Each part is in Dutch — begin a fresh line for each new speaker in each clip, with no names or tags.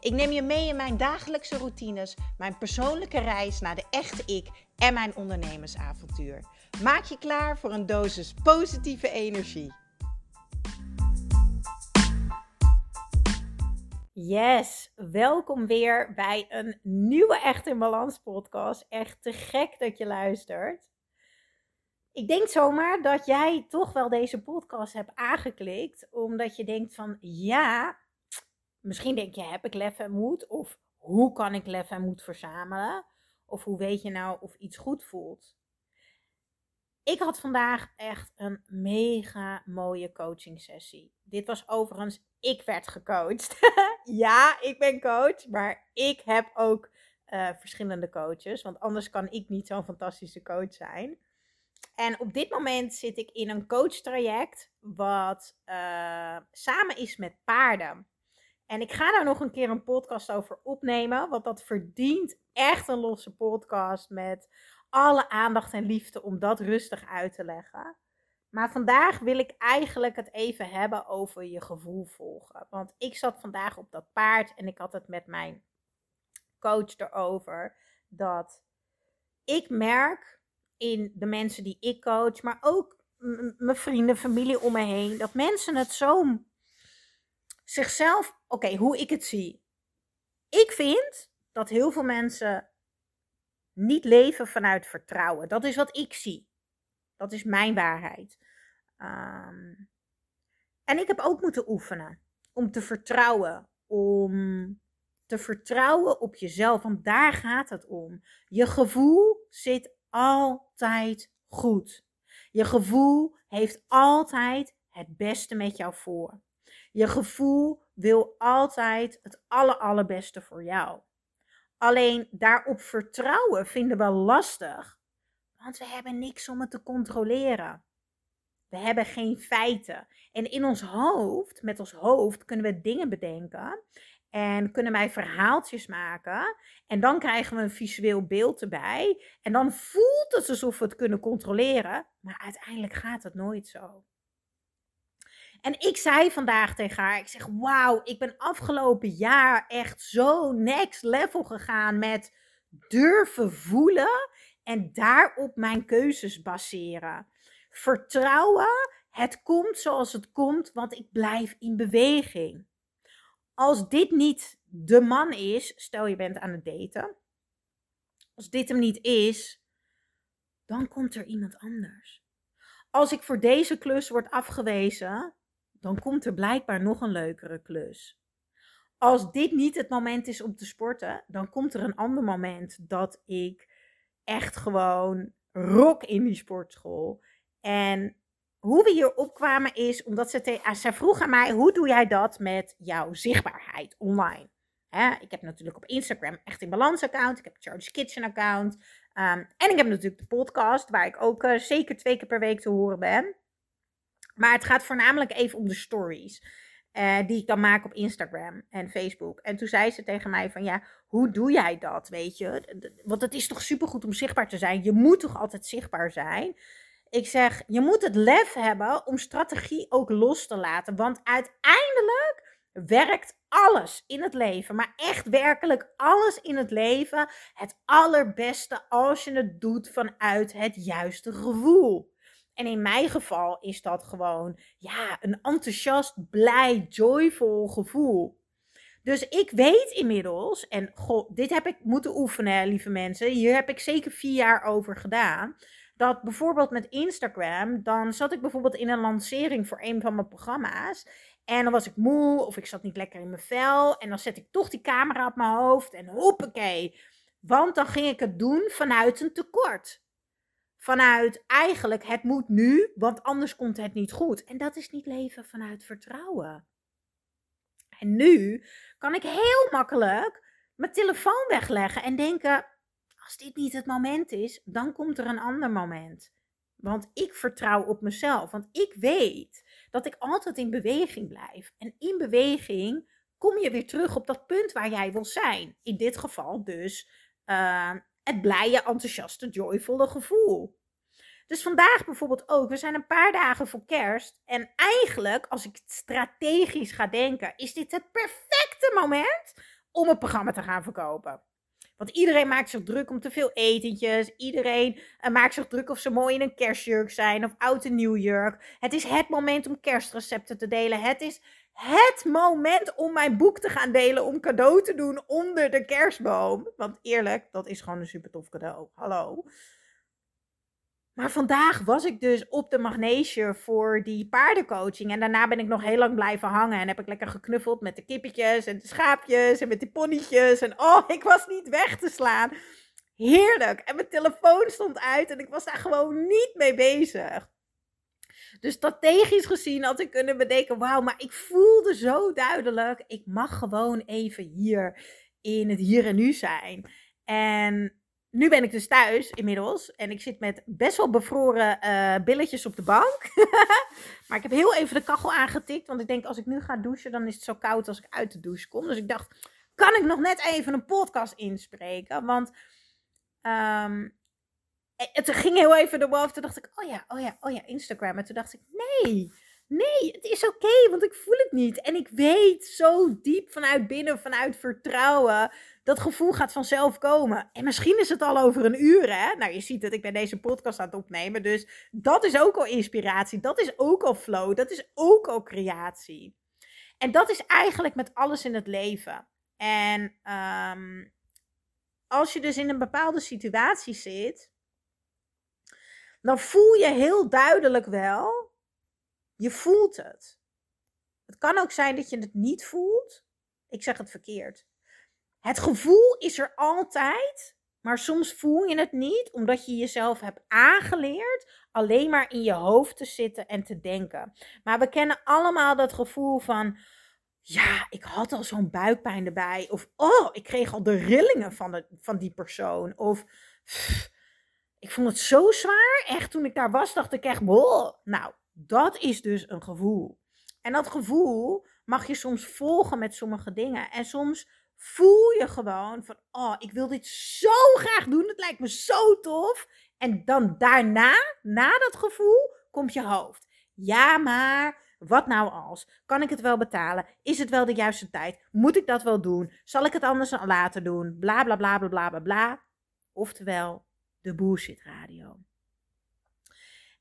Ik neem je mee in mijn dagelijkse routines, mijn persoonlijke reis naar de echte ik en mijn ondernemersavontuur. Maak je klaar voor een dosis positieve energie. Yes, welkom weer bij een nieuwe Echt in Balans podcast. Echt te gek dat je luistert. Ik denk zomaar dat jij toch wel deze podcast hebt aangeklikt, omdat je denkt van ja, misschien denk je heb ik lef en moed of hoe kan ik lef en moed verzamelen? Of hoe weet je nou of iets goed voelt? Ik had vandaag echt een mega mooie coaching sessie. Dit was overigens, ik werd gecoacht. ja, ik ben coach, maar ik heb ook uh, verschillende coaches. Want anders kan ik niet zo'n fantastische coach zijn. En op dit moment zit ik in een coachtraject wat uh, samen is met paarden. En ik ga daar nog een keer een podcast over opnemen, want dat verdient echt een losse podcast met alle aandacht en liefde om dat rustig uit te leggen. Maar vandaag wil ik eigenlijk het even hebben over je gevoel volgen. Want ik zat vandaag op dat paard en ik had het met mijn coach erover dat ik merk in de mensen die ik coach, maar ook mijn vrienden, familie om me heen, dat mensen het zo zichzelf, oké, hoe ik het zie. Ik vind dat heel veel mensen niet leven vanuit vertrouwen. Dat is wat ik zie. Dat is mijn waarheid. Ehm, en ik heb ook moeten oefenen om te vertrouwen, om te vertrouwen op jezelf, want daar gaat het om. Je gevoel zit altijd goed. Je gevoel heeft altijd het beste met jou voor. Je gevoel wil altijd het aller, allerbeste voor jou. Alleen daarop vertrouwen vinden we lastig, want we hebben niks om het te controleren. We hebben geen feiten. En in ons hoofd, met ons hoofd, kunnen we dingen bedenken. En kunnen wij verhaaltjes maken. En dan krijgen we een visueel beeld erbij. En dan voelt het alsof we het kunnen controleren. Maar uiteindelijk gaat het nooit zo. En ik zei vandaag tegen haar, ik zeg, wauw, ik ben afgelopen jaar echt zo next level gegaan met durven voelen en daarop mijn keuzes baseren. Vertrouwen, het komt zoals het komt, want ik blijf in beweging. Als dit niet de man is, stel je bent aan het daten, als dit hem niet is, dan komt er iemand anders. Als ik voor deze klus word afgewezen, dan komt er blijkbaar nog een leukere klus. Als dit niet het moment is om te sporten, dan komt er een ander moment dat ik echt gewoon rock in die sportschool. En hoe we hier opkwamen is omdat ze, ze vroeg aan mij: hoe doe jij dat met jouw zichtbaarheid online? ik heb natuurlijk op Instagram echt in balans account. Ik heb Charles Kitchen account. Um, en ik heb natuurlijk de podcast, waar ik ook uh, zeker twee keer per week te horen ben. Maar het gaat voornamelijk even om de stories. Uh, die ik dan maak op Instagram en Facebook. En toen zei ze tegen mij van ja, hoe doe jij dat, weet je? Want het is toch supergoed om zichtbaar te zijn. Je moet toch altijd zichtbaar zijn? Ik zeg, je moet het lef hebben om strategie ook los te laten. Want uiteindelijk werkt alles in het leven, maar echt werkelijk alles in het leven, het allerbeste als je het doet vanuit het juiste gevoel. En in mijn geval is dat gewoon ja, een enthousiast, blij, joyful gevoel. Dus ik weet inmiddels, en god, dit heb ik moeten oefenen, lieve mensen. Hier heb ik zeker vier jaar over gedaan. Dat bijvoorbeeld met Instagram, dan zat ik bijvoorbeeld in een lancering voor een van mijn programma's. En dan was ik moe of ik zat niet lekker in mijn vel. En dan zet ik toch die camera op mijn hoofd en hoppakee. Want dan ging ik het doen vanuit een tekort vanuit eigenlijk het moet nu, want anders komt het niet goed. En dat is niet leven vanuit vertrouwen. En nu kan ik heel makkelijk mijn telefoon wegleggen en denken: als dit niet het moment is, dan komt er een ander moment. Want ik vertrouw op mezelf. Want ik weet dat ik altijd in beweging blijf. En in beweging kom je weer terug op dat punt waar jij wil zijn. In dit geval dus uh, het blije, enthousiaste, joyvolle gevoel. Dus vandaag bijvoorbeeld ook. We zijn een paar dagen voor kerst. En eigenlijk, als ik strategisch ga denken, is dit het perfecte moment om een programma te gaan verkopen. Want iedereen maakt zich druk om te veel etentjes. Iedereen uh, maakt zich druk of ze mooi in een kerstjurk zijn of oud en nieuwjurk. Het is het moment om kerstrecepten te delen. Het is het moment om mijn boek te gaan delen. Om cadeau te doen onder de kerstboom. Want eerlijk, dat is gewoon een super tof cadeau. Hallo. Maar vandaag was ik dus op de magnesium voor die paardencoaching. En daarna ben ik nog heel lang blijven hangen. En heb ik lekker geknuffeld met de kippetjes en de schaapjes en met die ponnetjes. En oh, ik was niet weg te slaan. Heerlijk. En mijn telefoon stond uit en ik was daar gewoon niet mee bezig. Dus strategisch gezien had ik kunnen bedenken, wauw, maar ik voelde zo duidelijk, ik mag gewoon even hier in het hier en nu zijn. En nu ben ik dus thuis inmiddels. En ik zit met best wel bevroren uh, billetjes op de bank. maar ik heb heel even de kachel aangetikt. Want ik denk, als ik nu ga douchen, dan is het zo koud als ik uit de douche kom. Dus ik dacht, kan ik nog net even een podcast inspreken? Want um, het ging heel even door Toen dacht ik, oh ja, oh ja, oh ja, Instagram. En toen dacht ik, nee, nee, het is oké, want ik voel het niet. En ik weet zo diep vanuit binnen, vanuit vertrouwen, dat gevoel gaat vanzelf komen. En misschien is het al over een uur, hè? Nou, je ziet dat ik ben deze podcast aan het opnemen. Dus dat is ook al inspiratie. Dat is ook al flow. Dat is ook al creatie. En dat is eigenlijk met alles in het leven. En um, als je dus in een bepaalde situatie zit, dan voel je heel duidelijk wel, je voelt het. Het kan ook zijn dat je het niet voelt. Ik zeg het verkeerd. Het gevoel is er altijd, maar soms voel je het niet, omdat je jezelf hebt aangeleerd alleen maar in je hoofd te zitten en te denken. Maar we kennen allemaal dat gevoel van, ja, ik had al zo'n buikpijn erbij. Of, oh, ik kreeg al de rillingen van, de, van die persoon. Of, ik vond het zo zwaar. Echt, toen ik daar was, dacht ik echt, boh. Nou, dat is dus een gevoel. En dat gevoel mag je soms volgen met sommige dingen. En soms voel je gewoon van, oh, ik wil dit zo graag doen. Het lijkt me zo tof. En dan daarna, na dat gevoel, komt je hoofd. Ja, maar wat nou als? Kan ik het wel betalen? Is het wel de juiste tijd? Moet ik dat wel doen? Zal ik het anders later doen? Bla bla bla bla bla bla bla. Oftewel, de bullshit radio.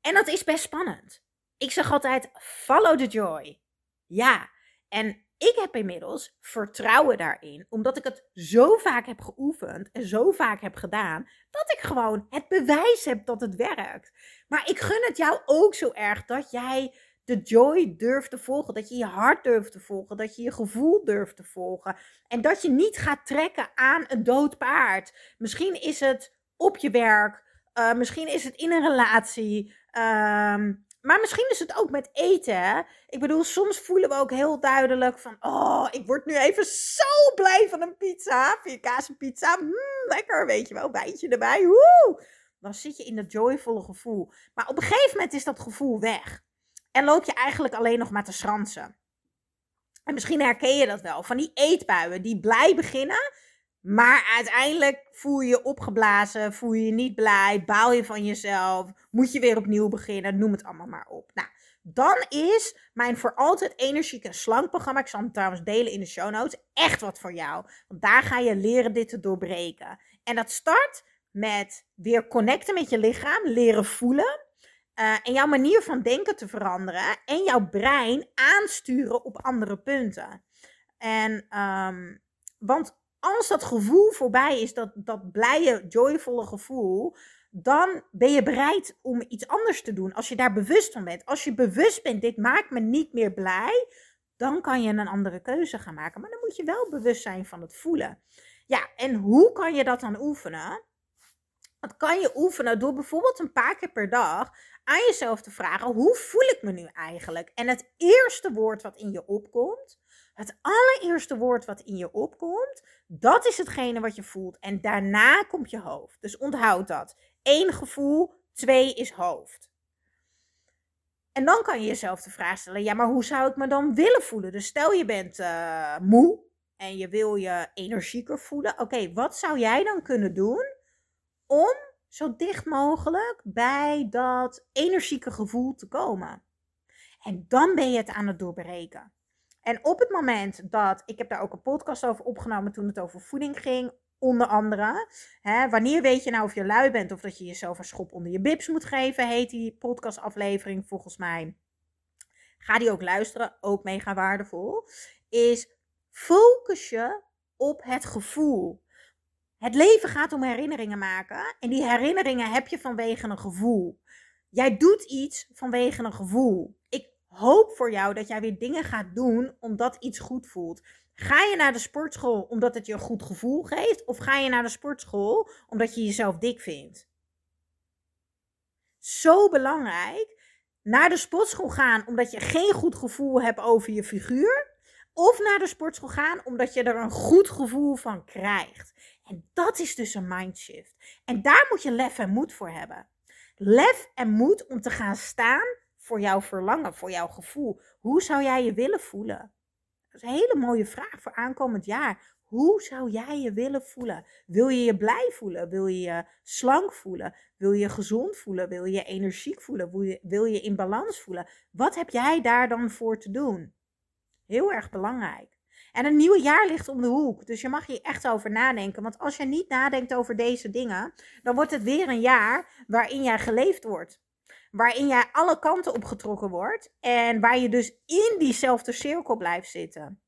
En dat is best spannend. Ik zeg altijd: follow the joy. Ja, en ik heb inmiddels vertrouwen daarin, omdat ik het zo vaak heb geoefend en zo vaak heb gedaan, dat ik gewoon het bewijs heb dat het werkt. Maar ik gun het jou ook zo erg dat jij de joy durft te volgen, dat je je hart durft te volgen, dat je je gevoel durft te volgen en dat je niet gaat trekken aan een dood paard. Misschien is het op je werk, uh, misschien is het in een relatie. Um, maar misschien is het ook met eten. Ik bedoel, soms voelen we ook heel duidelijk van... Oh, ik word nu even zo blij van een pizza. Kaas en pizza. Mm, lekker, weet je wel. Bijtje erbij. Woe! Dan zit je in dat joyvolle gevoel. Maar op een gegeven moment is dat gevoel weg. En loop je eigenlijk alleen nog maar te schransen. En misschien herken je dat wel. Van die eetbuien die blij beginnen... Maar uiteindelijk voel je je opgeblazen, voel je je niet blij, baal je van jezelf, moet je weer opnieuw beginnen, noem het allemaal maar op. Nou, dan is mijn voor altijd energieke slankprogramma, ik zal hem trouwens delen in de show notes, echt wat voor jou. Want daar ga je leren dit te doorbreken. En dat start met weer connecten met je lichaam, leren voelen. Uh, en jouw manier van denken te veranderen. En jouw brein aansturen op andere punten. En, um, want als dat gevoel voorbij is, dat, dat blije, joyvolle gevoel, dan ben je bereid om iets anders te doen. Als je daar bewust van bent. Als je bewust bent, dit maakt me niet meer blij, dan kan je een andere keuze gaan maken. Maar dan moet je wel bewust zijn van het voelen. Ja, en hoe kan je dat dan oefenen? Dat kan je oefenen door bijvoorbeeld een paar keer per dag aan jezelf te vragen: hoe voel ik me nu eigenlijk? En het eerste woord wat in je opkomt, Het allereerste woord wat in je opkomt, dat is hetgene wat je voelt. En daarna komt je hoofd. Dus onthoud dat. Eén gevoel, twee is hoofd. En dan kan je jezelf de vraag stellen: ja, maar hoe zou ik me dan willen voelen? Dus stel je bent uh, moe en je wil je energieker voelen. Oké, wat zou jij dan kunnen doen om zo dicht mogelijk bij dat energieke gevoel te komen? En dan ben je het aan het doorbreken. En op het moment dat, ik heb daar ook een podcast over opgenomen toen het over voeding ging, onder andere. Hè, wanneer weet je nou of je lui bent of dat je jezelf een schop onder je bibs moet geven, heet die podcastaflevering volgens mij. Ga die ook luisteren, ook mega waardevol. Is focus je op het gevoel. Het leven gaat om herinneringen maken en die herinneringen heb je vanwege een gevoel. Jij doet iets vanwege een gevoel. Hoop voor jou dat jij weer dingen gaat doen omdat iets goed voelt. Ga je naar de sportschool omdat het je een goed gevoel geeft? Of ga je naar de sportschool omdat je jezelf dik vindt? Zo belangrijk. Naar de sportschool gaan omdat je geen goed gevoel hebt over je figuur. Of naar de sportschool gaan omdat je er een goed gevoel van krijgt. En dat is dus een mindshift. En daar moet je lef en moed voor hebben. Lef en moed om te gaan staan voor jouw verlangen, voor jouw gevoel. Hoe zou jij je willen voelen? Dat is een hele mooie vraag voor aankomend jaar. Hoe zou jij je willen voelen? Wil je je blij voelen? Wil je je slank voelen? Wil je je gezond voelen? Wil je je energiek voelen? Wil je, wil je in balans voelen? Wat heb jij daar dan voor te doen? Heel erg belangrijk. En een nieuw jaar ligt om de hoek. Dus je mag hier echt over nadenken. Want als je niet nadenkt over deze dingen, dan wordt het weer een jaar waarin jij geleefd wordt waarin jij alle kanten opgetrokken wordt en waar je dus in diezelfde cirkel blijft zitten.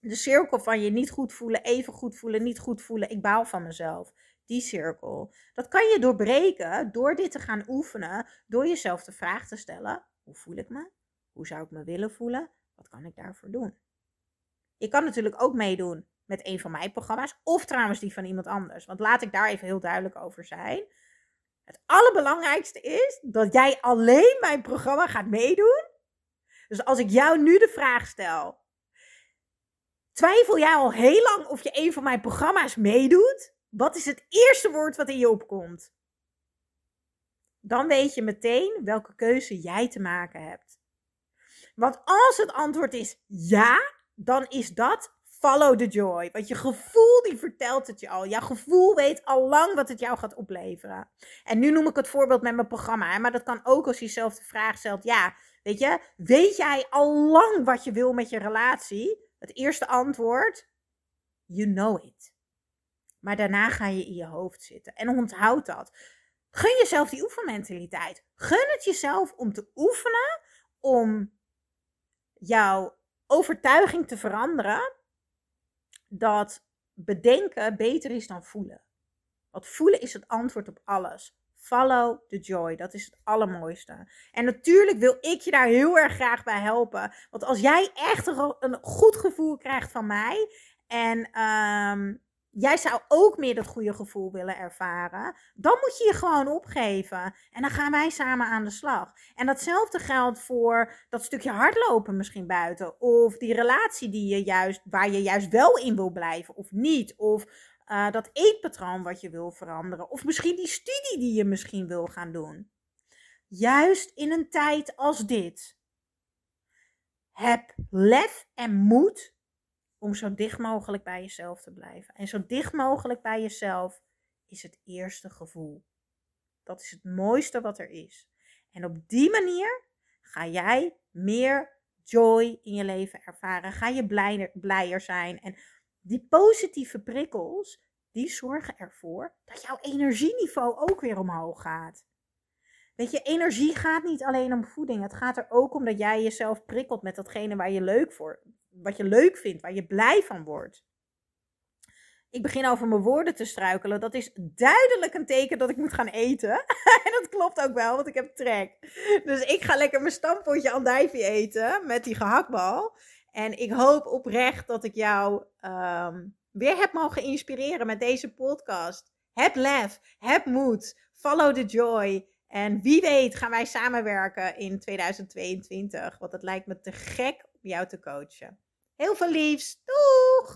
De cirkel van je niet goed voelen, even goed voelen, niet goed voelen, ik baal van mezelf. Die cirkel. Dat kan je doorbreken door dit te gaan oefenen, door jezelf de vraag te stellen: hoe voel ik me? Hoe zou ik me willen voelen? Wat kan ik daarvoor doen? Je kan natuurlijk ook meedoen met een van mijn programma's, of trouwens die van iemand anders. Want laat ik daar even heel duidelijk over zijn. Het allerbelangrijkste is dat jij alleen mijn programma gaat meedoen. Dus als ik jou nu de vraag stel: twijfel jij al heel lang of je een van mijn programma's meedoet? Wat is het eerste woord wat in je opkomt? Dan weet je meteen welke keuze jij te maken hebt. Want als het antwoord is ja, dan is dat follow the joy. Want je gevoel die vertelt het je al. Jouw gevoel weet al lang wat het jou gaat opleveren. En nu noem ik het voorbeeld met mijn programma. Hè? Maar dat kan ook als je jezelf de vraag stelt. Ja, weet je, weet jij al lang wat je wil met je relatie? Het eerste antwoord, you know it. Maar daarna ga je in je hoofd zitten. En onthoud dat. Gun jezelf die oefenmentaliteit. Gun het jezelf om te oefenen. Om jouw overtuiging te veranderen dat bedenken beter is dan voelen. Want voelen is het antwoord op alles. Follow the joy. Dat is het allermooiste. En natuurlijk wil ik je daar heel erg graag bij helpen. Want als jij echt een, goed gevoel krijgt van mij. En um, jij zou ook meer dat goede gevoel willen ervaren, dan moet je je gewoon opgeven. En dan gaan wij samen aan de slag. En datzelfde geldt voor dat stukje hardlopen misschien buiten. Of die relatie die je juist, waar je juist wel in wil blijven of niet. Of uh, dat eetpatroon wat je wil veranderen. Of misschien die studie die je misschien wil gaan doen. Juist in een tijd als dit. Heb lef en moed om zo dicht mogelijk bij jezelf te blijven. En zo dicht mogelijk bij jezelf is het eerste gevoel. Dat is het mooiste wat er is. En op die manier ga jij meer joy in je leven ervaren. Ga je blijer, blijer zijn. En die positieve prikkels, die zorgen ervoor dat jouw energieniveau ook weer omhoog gaat. Weet je, energie gaat niet alleen om voeding. Het gaat er ook om dat jij jezelf prikkelt met datgene waar je leuk voor, wat je leuk vindt, waar je blij van wordt. Ik begin over mijn woorden te struikelen. Dat is duidelijk een teken dat ik moet gaan eten. en dat klopt ook wel, want ik heb trek. Dus ik ga lekker mijn stampotje andijvie eten met die gehaktbal. En ik hoop oprecht dat ik jou ehm, weer heb mogen inspireren met deze podcast. Heb lef, heb moed, follow the joy. En wie weet gaan wij samenwerken in 2022. Want het lijkt me te gek om jou te coachen. Heel veel liefs. Doeg!